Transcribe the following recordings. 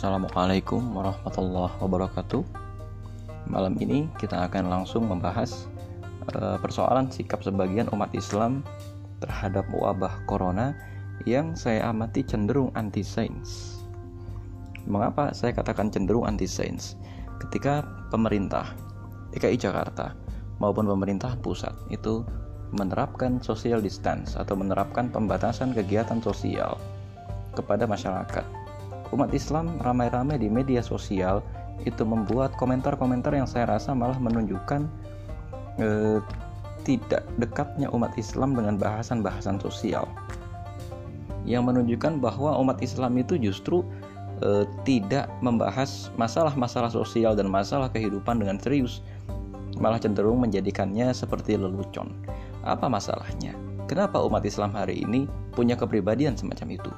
Assalamualaikum warahmatullahi wabarakatuh. Malam ini kita akan langsung membahas uh, persoalan sikap sebagian umat Islam terhadap wabah corona yang saya amati cenderung anti sains. Mengapa saya katakan cenderung anti sains? Ketika pemerintah DKI Jakarta maupun pemerintah pusat itu menerapkan social distance atau menerapkan pembatasan kegiatan sosial kepada masyarakat umat Islam ramai-ramai di media sosial itu membuat komentar-komentar yang saya rasa malah menunjukkan eh, tidak dekatnya umat Islam dengan bahasan-bahasan sosial. Yang menunjukkan bahwa umat Islam itu justru eh, tidak membahas masalah-masalah sosial dan masalah kehidupan dengan serius malah cenderung menjadikannya seperti lelucon. Apa masalahnya? Kenapa umat Islam hari ini punya kepribadian semacam itu?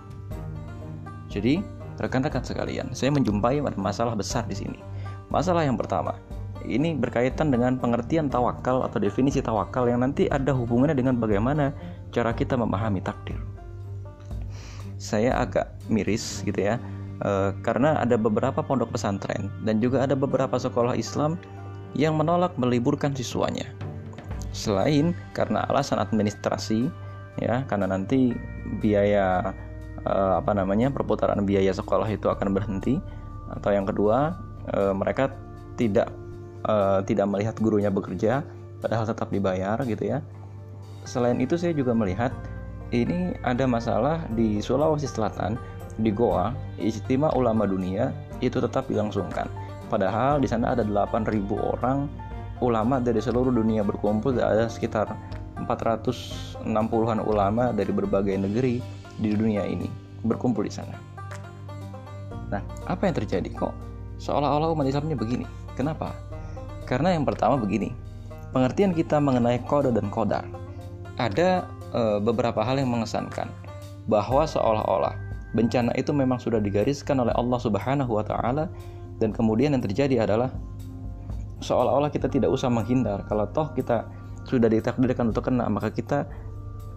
Jadi Rekan-rekan sekalian, saya menjumpai masalah besar di sini. Masalah yang pertama, ini berkaitan dengan pengertian tawakal atau definisi tawakal yang nanti ada hubungannya dengan bagaimana cara kita memahami takdir. Saya agak miris gitu ya, e, karena ada beberapa pondok pesantren dan juga ada beberapa sekolah Islam yang menolak meliburkan siswanya. Selain karena alasan administrasi, ya, karena nanti biaya uh, apa namanya perputaran biaya sekolah itu akan berhenti. Atau yang kedua uh, mereka tidak uh, tidak melihat gurunya bekerja padahal tetap dibayar gitu ya. Selain itu saya juga melihat ini ada masalah di Sulawesi Selatan di Goa Istimewa Ulama Dunia itu tetap dilangsungkan. Padahal di sana ada 8.000 orang ulama dari seluruh dunia berkumpul ada sekitar 460-an ulama dari berbagai negeri di dunia ini berkumpul di sana. Nah, apa yang terjadi kok? Seolah-olah umat Islamnya begini. Kenapa? Karena yang pertama begini, pengertian kita mengenai kode dan kodar. Ada e, beberapa hal yang mengesankan bahwa seolah-olah bencana itu memang sudah digariskan oleh Allah Subhanahu wa taala dan kemudian yang terjadi adalah seolah-olah kita tidak usah menghindar kalau toh kita sudah ditakdirkan untuk kena maka kita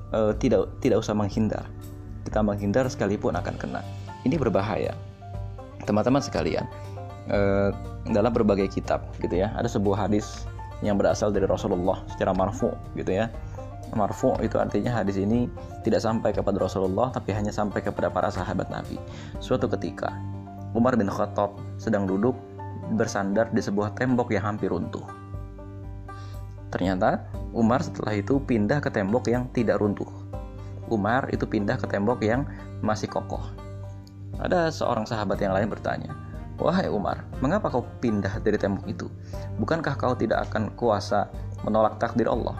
e, tidak tidak usah menghindar kita menghindar sekalipun akan kena. Ini berbahaya. Teman-teman sekalian, eh, dalam berbagai kitab gitu ya, ada sebuah hadis yang berasal dari Rasulullah secara marfu gitu ya. Marfu itu artinya hadis ini tidak sampai kepada Rasulullah tapi hanya sampai kepada para sahabat Nabi. Suatu ketika Umar bin Khattab sedang duduk bersandar di sebuah tembok yang hampir runtuh. Ternyata Umar setelah itu pindah ke tembok yang tidak runtuh Umar itu pindah ke tembok yang masih kokoh. Ada seorang sahabat yang lain bertanya, Wahai Umar, mengapa kau pindah dari tembok itu? Bukankah kau tidak akan kuasa menolak takdir Allah?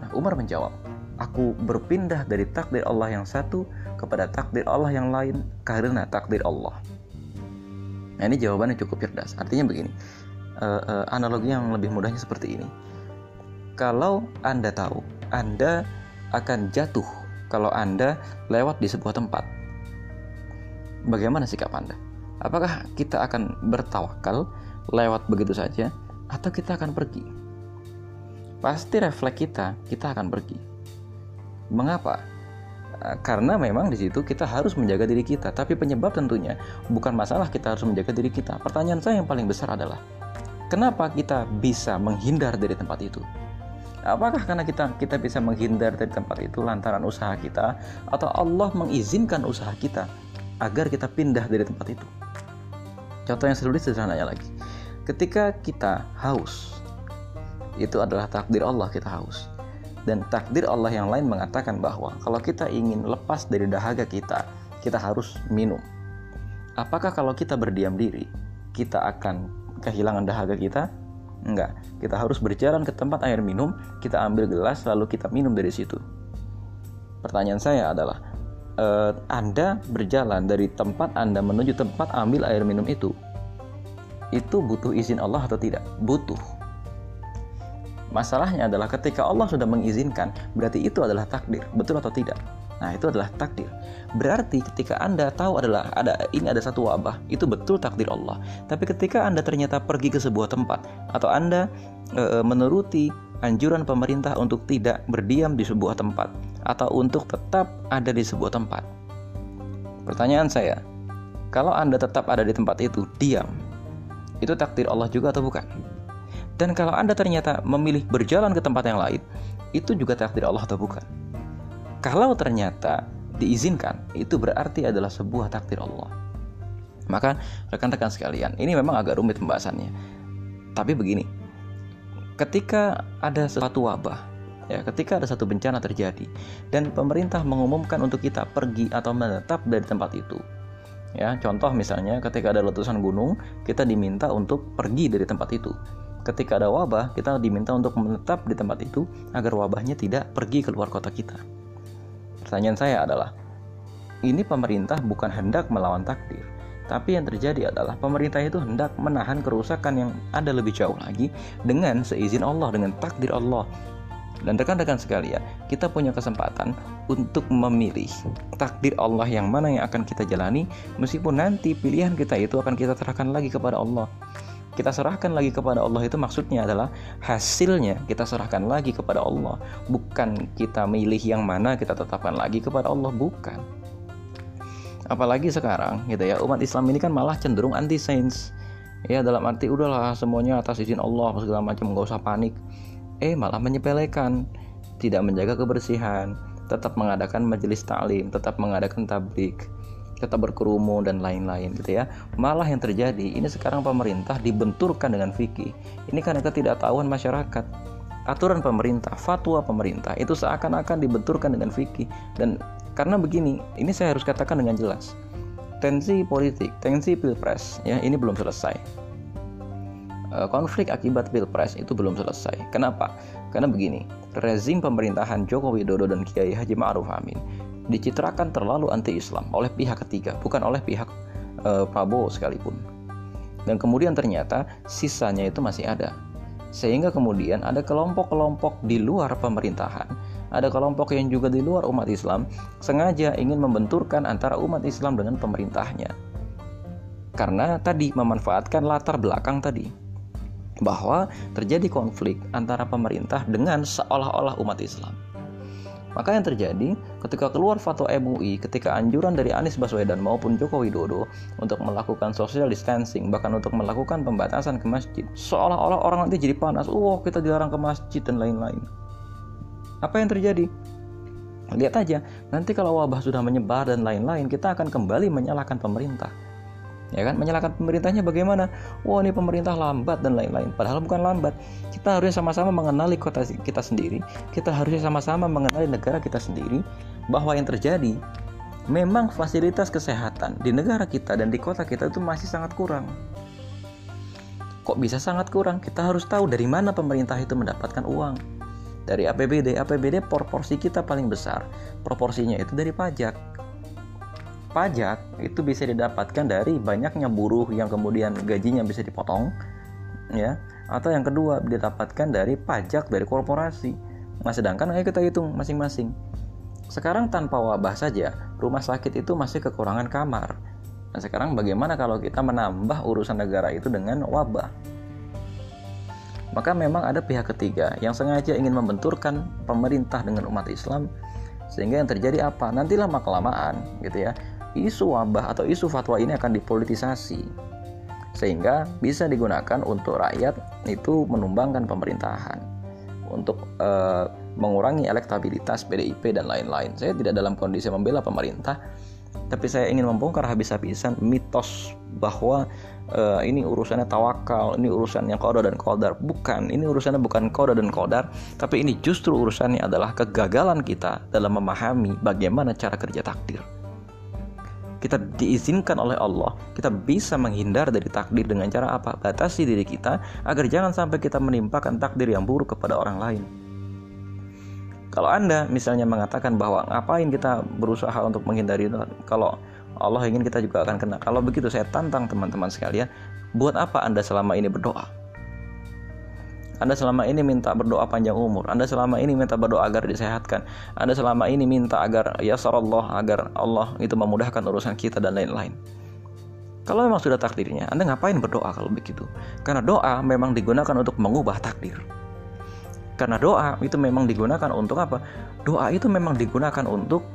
Nah, Umar menjawab, Aku berpindah dari takdir Allah yang satu kepada takdir Allah yang lain karena takdir Allah. Nah ini jawabannya cukup cerdas. Artinya begini, uh, uh, analogi yang lebih mudahnya seperti ini. Kalau Anda tahu, Anda akan jatuh kalau Anda lewat di sebuah tempat. Bagaimana sikap Anda? Apakah kita akan bertawakal lewat begitu saja atau kita akan pergi? Pasti refleks kita, kita akan pergi. Mengapa? Eh, karena memang di situ kita harus menjaga diri kita, tapi penyebab tentunya bukan masalah kita harus menjaga diri kita. Pertanyaan saya yang paling besar adalah, kenapa kita bisa menghindar dari tempat itu? Apakah karena kita kita bisa menghindar dari tempat itu lantaran usaha kita atau Allah mengizinkan usaha kita agar kita pindah dari tempat itu? Contoh yang sulit sederhananya lagi. Ketika kita haus, itu adalah takdir Allah kita haus. Dan takdir Allah yang lain mengatakan bahwa kalau kita ingin lepas dari dahaga kita, kita harus minum. Apakah kalau kita berdiam diri, kita akan kehilangan dahaga kita? Enggak, kita harus berjalan ke tempat air minum, kita ambil gelas lalu kita minum dari situ. Pertanyaan saya adalah, eh, Anda berjalan dari tempat Anda menuju tempat ambil air minum itu, itu butuh izin Allah atau tidak? Butuh. Masalahnya adalah ketika Allah sudah mengizinkan, berarti itu adalah takdir, betul atau tidak? Nah, itu adalah takdir. Berarti ketika Anda tahu adalah ada ini ada satu wabah, itu betul takdir Allah. Tapi ketika Anda ternyata pergi ke sebuah tempat atau Anda e, menuruti anjuran pemerintah untuk tidak berdiam di sebuah tempat atau untuk tetap ada di sebuah tempat. Pertanyaan saya, Kalau Anda tetap ada di tempat itu, diam. Itu takdir Allah juga atau bukan? Dan kalau Anda ternyata memilih berjalan ke tempat yang lain, itu juga takdir Allah atau bukan? Kalau ternyata diizinkan, itu berarti adalah sebuah takdir Allah. Maka rekan-rekan sekalian, ini memang agak rumit pembahasannya. Tapi begini, ketika ada suatu wabah, ya, ketika ada satu bencana terjadi dan pemerintah mengumumkan untuk kita pergi atau menetap dari tempat itu. Ya, contoh misalnya ketika ada letusan gunung, kita diminta untuk pergi dari tempat itu. Ketika ada wabah, kita diminta untuk menetap di tempat itu agar wabahnya tidak pergi keluar kota kita. Pertanyaan saya adalah, ini pemerintah bukan hendak melawan takdir, tapi yang terjadi adalah pemerintah itu hendak menahan kerusakan yang ada lebih jauh lagi dengan seizin Allah, dengan takdir Allah. Dan rekan-rekan sekalian, kita punya kesempatan untuk memilih takdir Allah yang mana yang akan kita jalani, meskipun nanti pilihan kita itu akan kita serahkan lagi kepada Allah kita serahkan lagi kepada Allah. Itu maksudnya adalah hasilnya kita serahkan lagi kepada Allah. Bukan kita milih yang mana kita tetapkan lagi kepada Allah. Bukan. Apalagi sekarang gitu ya umat Islam ini kan malah cenderung anti sains ya dalam arti udahlah semuanya atas izin Allah segala macam nggak usah panik. Eh malah menyepelekan tidak menjaga kebersihan tetap mengadakan majelis taklim tetap mengadakan tablik tetap berkerumun dan lain-lain gitu ya. Malah yang terjadi ini sekarang pemerintah dibenturkan dengan fikih. Ini karena ketidaktahuan masyarakat. Aturan pemerintah, fatwa pemerintah itu seakan-akan dibenturkan dengan fikih dan karena begini, ini saya harus katakan dengan jelas. Tensi politik, tensi pilpres ya ini belum selesai. Eh, konflik akibat pilpres itu belum selesai. Kenapa? Karena begini, rezim pemerintahan Joko Widodo dan Kiai Haji Ma'ruf Amin dicitrakan terlalu anti-Islam oleh pihak ketiga, bukan oleh pihak e, Prabowo sekalipun. Dan kemudian ternyata sisanya itu masih ada. Sehingga kemudian ada kelompok-kelompok di luar pemerintahan, ada kelompok yang juga di luar umat Islam sengaja ingin membenturkan antara umat Islam dengan pemerintahnya. Karena tadi memanfaatkan latar belakang tadi bahwa terjadi konflik antara pemerintah dengan seolah-olah umat Islam. Maka yang terjadi ketika keluar fatwa MUI ketika anjuran dari Anies Baswedan maupun Joko Widodo untuk melakukan social distancing bahkan untuk melakukan pembatasan ke masjid seolah-olah orang nanti jadi panas, "Oh, kita dilarang ke masjid" dan lain-lain. Apa yang terjadi? Lihat aja, nanti kalau wabah sudah menyebar dan lain-lain, kita akan kembali menyalahkan pemerintah ya kan? Menyalahkan pemerintahnya bagaimana? Wah ini pemerintah lambat dan lain-lain. Padahal bukan lambat. Kita harusnya sama-sama mengenali kota kita sendiri. Kita harusnya sama-sama mengenali negara kita sendiri bahwa yang terjadi memang fasilitas kesehatan di negara kita dan di kota kita itu masih sangat kurang. Kok bisa sangat kurang? Kita harus tahu dari mana pemerintah itu mendapatkan uang. Dari APBD APBD proporsi kita paling besar. Proporsinya itu dari pajak pajak itu bisa didapatkan dari banyaknya buruh yang kemudian gajinya bisa dipotong ya. Atau yang kedua didapatkan dari pajak dari korporasi. Nah sedangkan ayo kita hitung masing-masing. Sekarang tanpa wabah saja rumah sakit itu masih kekurangan kamar. Nah sekarang bagaimana kalau kita menambah urusan negara itu dengan wabah? Maka memang ada pihak ketiga yang sengaja ingin membenturkan pemerintah dengan umat Islam sehingga yang terjadi apa? Nanti lama kelamaan gitu ya isu wabah atau isu fatwa ini akan dipolitisasi sehingga bisa digunakan untuk rakyat itu menumbangkan pemerintahan untuk uh, mengurangi elektabilitas PDIP dan lain-lain. Saya tidak dalam kondisi membela pemerintah, tapi saya ingin membongkar habis-habisan mitos bahwa uh, ini urusannya tawakal, ini urusannya koda dan kodar. Bukan, ini urusannya bukan koda dan kodar, tapi ini justru urusannya adalah kegagalan kita dalam memahami bagaimana cara kerja takdir kita diizinkan oleh Allah, kita bisa menghindar dari takdir dengan cara apa? Batasi diri kita agar jangan sampai kita menimpakan takdir yang buruk kepada orang lain. Kalau Anda misalnya mengatakan bahwa ngapain kita berusaha untuk menghindari kalau Allah ingin kita juga akan kena. Kalau begitu saya tantang teman-teman sekalian, buat apa Anda selama ini berdoa? Anda selama ini minta berdoa panjang umur. Anda selama ini minta berdoa agar disehatkan. Anda selama ini minta agar ya Allah agar Allah itu memudahkan urusan kita dan lain-lain. Kalau memang sudah takdirnya, Anda ngapain berdoa kalau begitu? Karena doa memang digunakan untuk mengubah takdir. Karena doa itu memang digunakan untuk apa? Doa itu memang digunakan untuk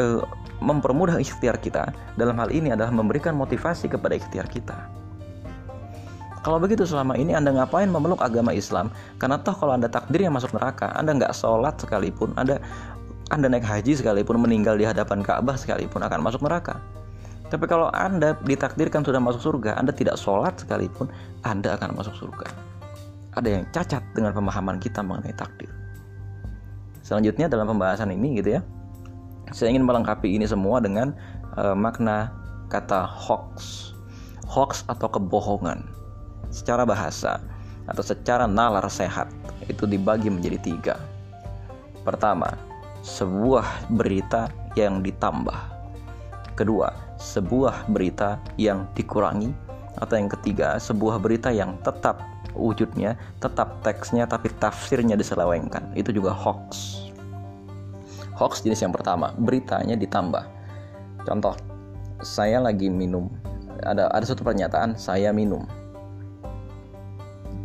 uh, mempermudah ikhtiar kita dalam hal ini adalah memberikan motivasi kepada ikhtiar kita. Kalau begitu selama ini Anda ngapain memeluk agama Islam? Karena toh kalau Anda takdir yang masuk neraka, Anda nggak sholat sekalipun, Anda Anda naik haji sekalipun, meninggal di hadapan Ka'bah sekalipun akan masuk neraka. Tapi kalau Anda ditakdirkan sudah masuk surga, Anda tidak sholat sekalipun, Anda akan masuk surga. Ada yang cacat dengan pemahaman kita mengenai takdir. Selanjutnya dalam pembahasan ini gitu ya, saya ingin melengkapi ini semua dengan uh, makna kata hoax. Hoax atau kebohongan secara bahasa atau secara nalar sehat itu dibagi menjadi tiga. Pertama, sebuah berita yang ditambah. Kedua, sebuah berita yang dikurangi. Atau yang ketiga, sebuah berita yang tetap wujudnya, tetap teksnya, tapi tafsirnya diselewengkan. Itu juga hoax. Hoax jenis yang pertama, beritanya ditambah. Contoh, saya lagi minum. Ada ada satu pernyataan, saya minum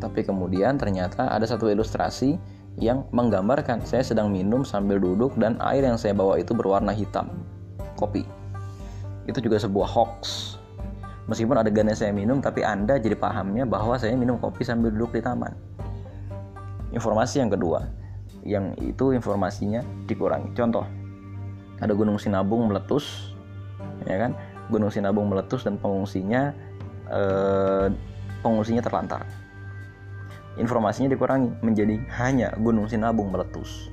tapi kemudian ternyata ada satu ilustrasi yang menggambarkan saya sedang minum sambil duduk dan air yang saya bawa itu berwarna hitam kopi. Itu juga sebuah hoax. Meskipun adegannya saya minum tapi anda jadi pahamnya bahwa saya minum kopi sambil duduk di taman. Informasi yang kedua yang itu informasinya dikurangi. Contoh ada gunung sinabung meletus ya kan? Gunung sinabung meletus dan pengungsinya eh, pengungsinya terlantar informasinya dikurangi menjadi hanya Gunung Sinabung meletus.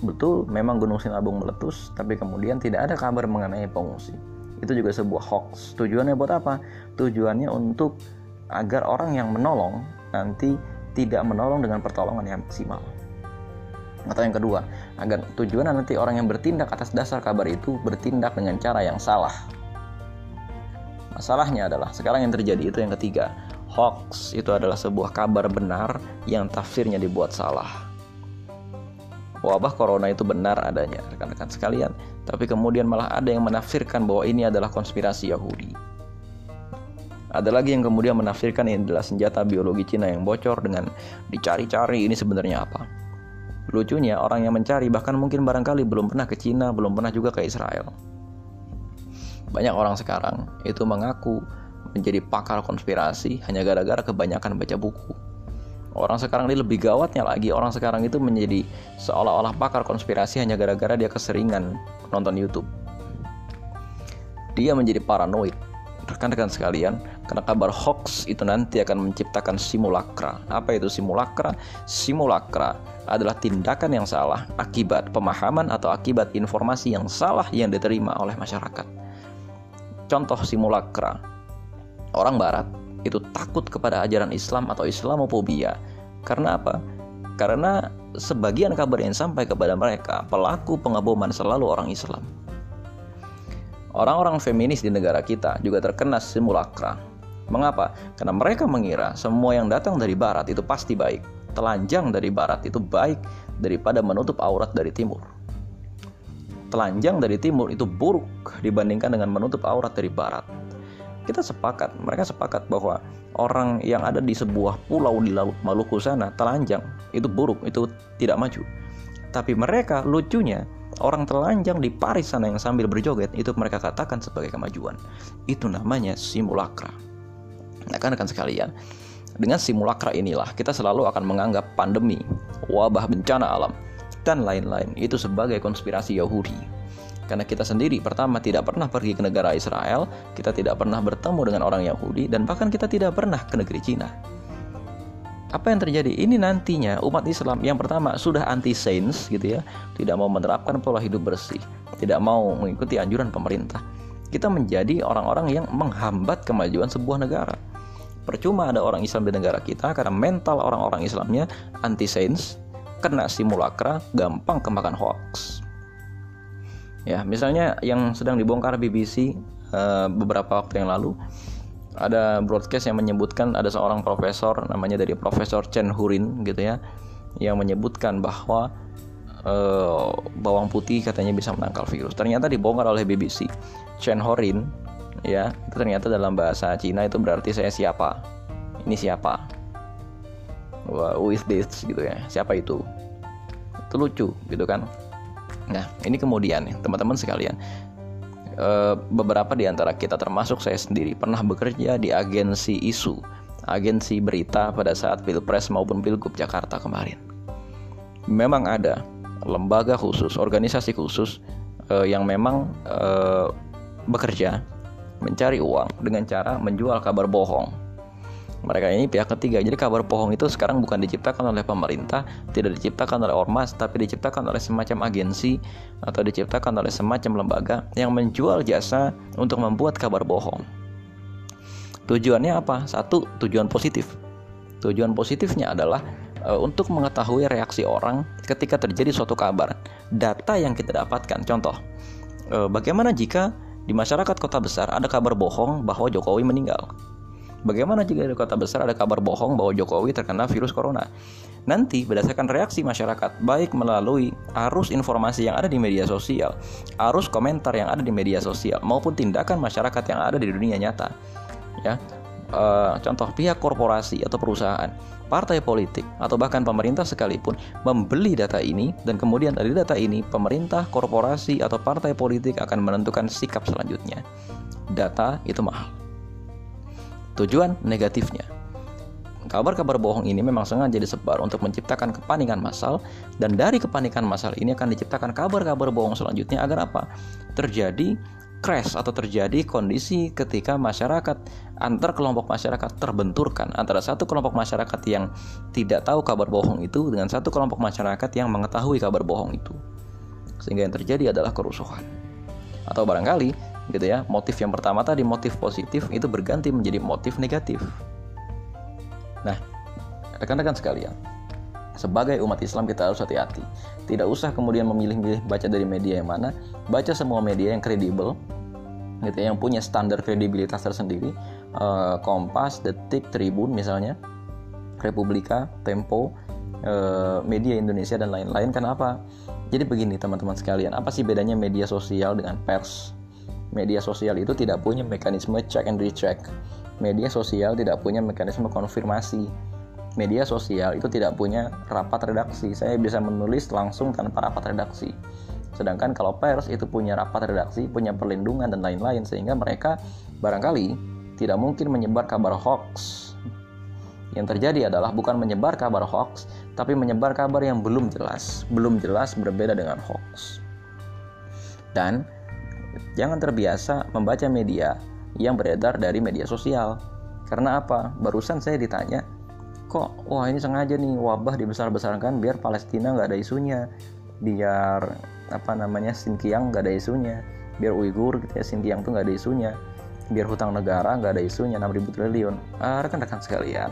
Betul, memang Gunung Sinabung meletus, tapi kemudian tidak ada kabar mengenai pengungsi. Itu juga sebuah hoax. Tujuannya buat apa? Tujuannya untuk agar orang yang menolong nanti tidak menolong dengan pertolongan yang maksimal. Atau yang kedua, agar tujuan nanti orang yang bertindak atas dasar kabar itu bertindak dengan cara yang salah. Masalahnya adalah sekarang yang terjadi itu yang ketiga, Hoax itu adalah sebuah kabar benar yang tafsirnya dibuat salah. Wabah corona itu benar adanya, rekan-rekan sekalian, tapi kemudian malah ada yang menafsirkan bahwa ini adalah konspirasi Yahudi. Ada lagi yang kemudian menafsirkan ini adalah senjata biologi Cina yang bocor dengan dicari-cari ini sebenarnya apa. Lucunya orang yang mencari bahkan mungkin barangkali belum pernah ke Cina, belum pernah juga ke Israel. Banyak orang sekarang itu mengaku menjadi pakar konspirasi hanya gara-gara kebanyakan baca buku. Orang sekarang ini lebih gawatnya lagi, orang sekarang itu menjadi seolah-olah pakar konspirasi hanya gara-gara dia keseringan nonton YouTube. Dia menjadi paranoid. Rekan-rekan sekalian, karena kabar hoax itu nanti akan menciptakan simulakra. Apa itu simulakra? Simulakra adalah tindakan yang salah akibat pemahaman atau akibat informasi yang salah yang diterima oleh masyarakat. Contoh simulakra, orang barat itu takut kepada ajaran Islam atau Islamophobia. Karena apa? Karena sebagian kabar yang sampai kepada mereka, pelaku pengeboman selalu orang Islam. Orang-orang feminis di negara kita juga terkena simulakra. Mengapa? Karena mereka mengira semua yang datang dari barat itu pasti baik. Telanjang dari barat itu baik daripada menutup aurat dari timur. Telanjang dari timur itu buruk dibandingkan dengan menutup aurat dari barat kita sepakat, mereka sepakat bahwa orang yang ada di sebuah pulau di Laut Maluku sana telanjang itu buruk, itu tidak maju. Tapi mereka lucunya orang telanjang di Paris sana yang sambil berjoget itu mereka katakan sebagai kemajuan. Itu namanya simulakra. Nah kan rekan sekalian, dengan simulakra inilah kita selalu akan menganggap pandemi, wabah bencana alam, dan lain-lain itu sebagai konspirasi Yahudi karena kita sendiri pertama tidak pernah pergi ke negara Israel, kita tidak pernah bertemu dengan orang Yahudi, dan bahkan kita tidak pernah ke negeri Cina. Apa yang terjadi? Ini nantinya umat Islam yang pertama sudah anti sains gitu ya, tidak mau menerapkan pola hidup bersih, tidak mau mengikuti anjuran pemerintah. Kita menjadi orang-orang yang menghambat kemajuan sebuah negara. Percuma ada orang Islam di negara kita karena mental orang-orang Islamnya anti sains, kena simulakra, gampang kemakan hoax. Ya, misalnya yang sedang dibongkar BBC uh, eh, beberapa waktu yang lalu ada broadcast yang menyebutkan ada seorang profesor namanya dari Profesor Chen Hurin gitu ya yang menyebutkan bahwa uh, bawang putih katanya bisa menangkal virus. Ternyata dibongkar oleh BBC. Chen Hurin ya, itu ternyata dalam bahasa Cina itu berarti saya siapa. Ini siapa? Who is this gitu ya. Siapa itu? Itu lucu gitu kan Nah, ini kemudian nih, teman-teman sekalian, eh, beberapa di antara kita termasuk saya sendiri pernah bekerja di agensi isu, agensi berita pada saat Pilpres maupun Pilgub Jakarta kemarin. Memang ada lembaga khusus, organisasi khusus eh, yang memang eh, bekerja mencari uang dengan cara menjual kabar bohong mereka ini pihak ketiga. Jadi kabar bohong itu sekarang bukan diciptakan oleh pemerintah, tidak diciptakan oleh ormas, tapi diciptakan oleh semacam agensi atau diciptakan oleh semacam lembaga yang menjual jasa untuk membuat kabar bohong. Tujuannya apa? Satu, tujuan positif. Tujuan positifnya adalah e, untuk mengetahui reaksi orang ketika terjadi suatu kabar. Data yang kita dapatkan, contoh, e, bagaimana jika di masyarakat kota besar ada kabar bohong bahwa Jokowi meninggal? Bagaimana jika di kota besar ada kabar bohong bahwa Jokowi terkena virus corona? Nanti berdasarkan reaksi masyarakat, baik melalui arus informasi yang ada di media sosial, arus komentar yang ada di media sosial, maupun tindakan masyarakat yang ada di dunia nyata, ya, e, contoh pihak korporasi atau perusahaan, partai politik, atau bahkan pemerintah sekalipun membeli data ini dan kemudian dari data ini pemerintah, korporasi, atau partai politik akan menentukan sikap selanjutnya. Data itu mahal. Tujuan negatifnya. Kabar-kabar bohong ini memang sengaja disebar untuk menciptakan kepanikan massal dan dari kepanikan massal ini akan diciptakan kabar-kabar bohong selanjutnya agar apa? Terjadi crash atau terjadi kondisi ketika masyarakat antar kelompok masyarakat terbenturkan antara satu kelompok masyarakat yang tidak tahu kabar bohong itu dengan satu kelompok masyarakat yang mengetahui kabar bohong itu sehingga yang terjadi adalah kerusuhan atau barangkali gitu ya. Motif yang pertama tadi motif positif itu berganti menjadi motif negatif. Nah rekan-rekan sekalian sebagai umat Islam kita harus hati-hati. Tidak usah kemudian memilih-milih baca dari media yang mana. Baca semua media yang kredibel gitu ya, yang punya standar kredibilitas tersendiri. Uh, Kompas, Detik, Tribun misalnya Republika, Tempo uh, media Indonesia dan lain-lain. Kenapa? Jadi begini teman-teman sekalian apa sih bedanya media sosial dengan pers media sosial itu tidak punya mekanisme check and recheck. Media sosial tidak punya mekanisme konfirmasi. Media sosial itu tidak punya rapat redaksi. Saya bisa menulis langsung tanpa rapat redaksi. Sedangkan kalau pers itu punya rapat redaksi, punya perlindungan dan lain-lain sehingga mereka barangkali tidak mungkin menyebar kabar hoax. Yang terjadi adalah bukan menyebar kabar hoax, tapi menyebar kabar yang belum jelas. Belum jelas berbeda dengan hoax. Dan Jangan terbiasa membaca media yang beredar dari media sosial. Karena apa? Barusan saya ditanya, kok wah ini sengaja nih wabah dibesar-besarkan biar Palestina nggak ada isunya, biar apa namanya Xinjiang nggak ada isunya, biar Uighur gitu ya Xinjiang tuh nggak ada isunya, biar hutang negara nggak ada isunya 6000 triliun. Ah, rekan-rekan sekalian,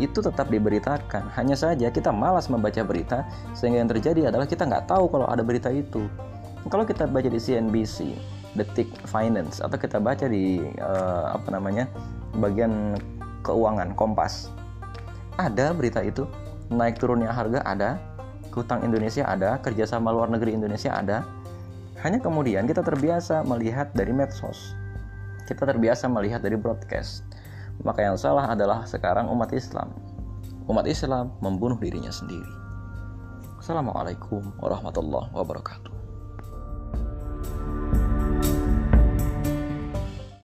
itu tetap diberitakan. Hanya saja kita malas membaca berita sehingga yang terjadi adalah kita nggak tahu kalau ada berita itu. Kalau kita baca di CNBC, Detik Finance atau kita baca di uh, apa namanya bagian keuangan Kompas, ada berita itu naik turunnya harga ada, hutang Indonesia ada, kerjasama luar negeri Indonesia ada. Hanya kemudian kita terbiasa melihat dari medsos, kita terbiasa melihat dari broadcast. Maka yang salah adalah sekarang umat Islam. Umat Islam membunuh dirinya sendiri. Assalamualaikum warahmatullahi wabarakatuh.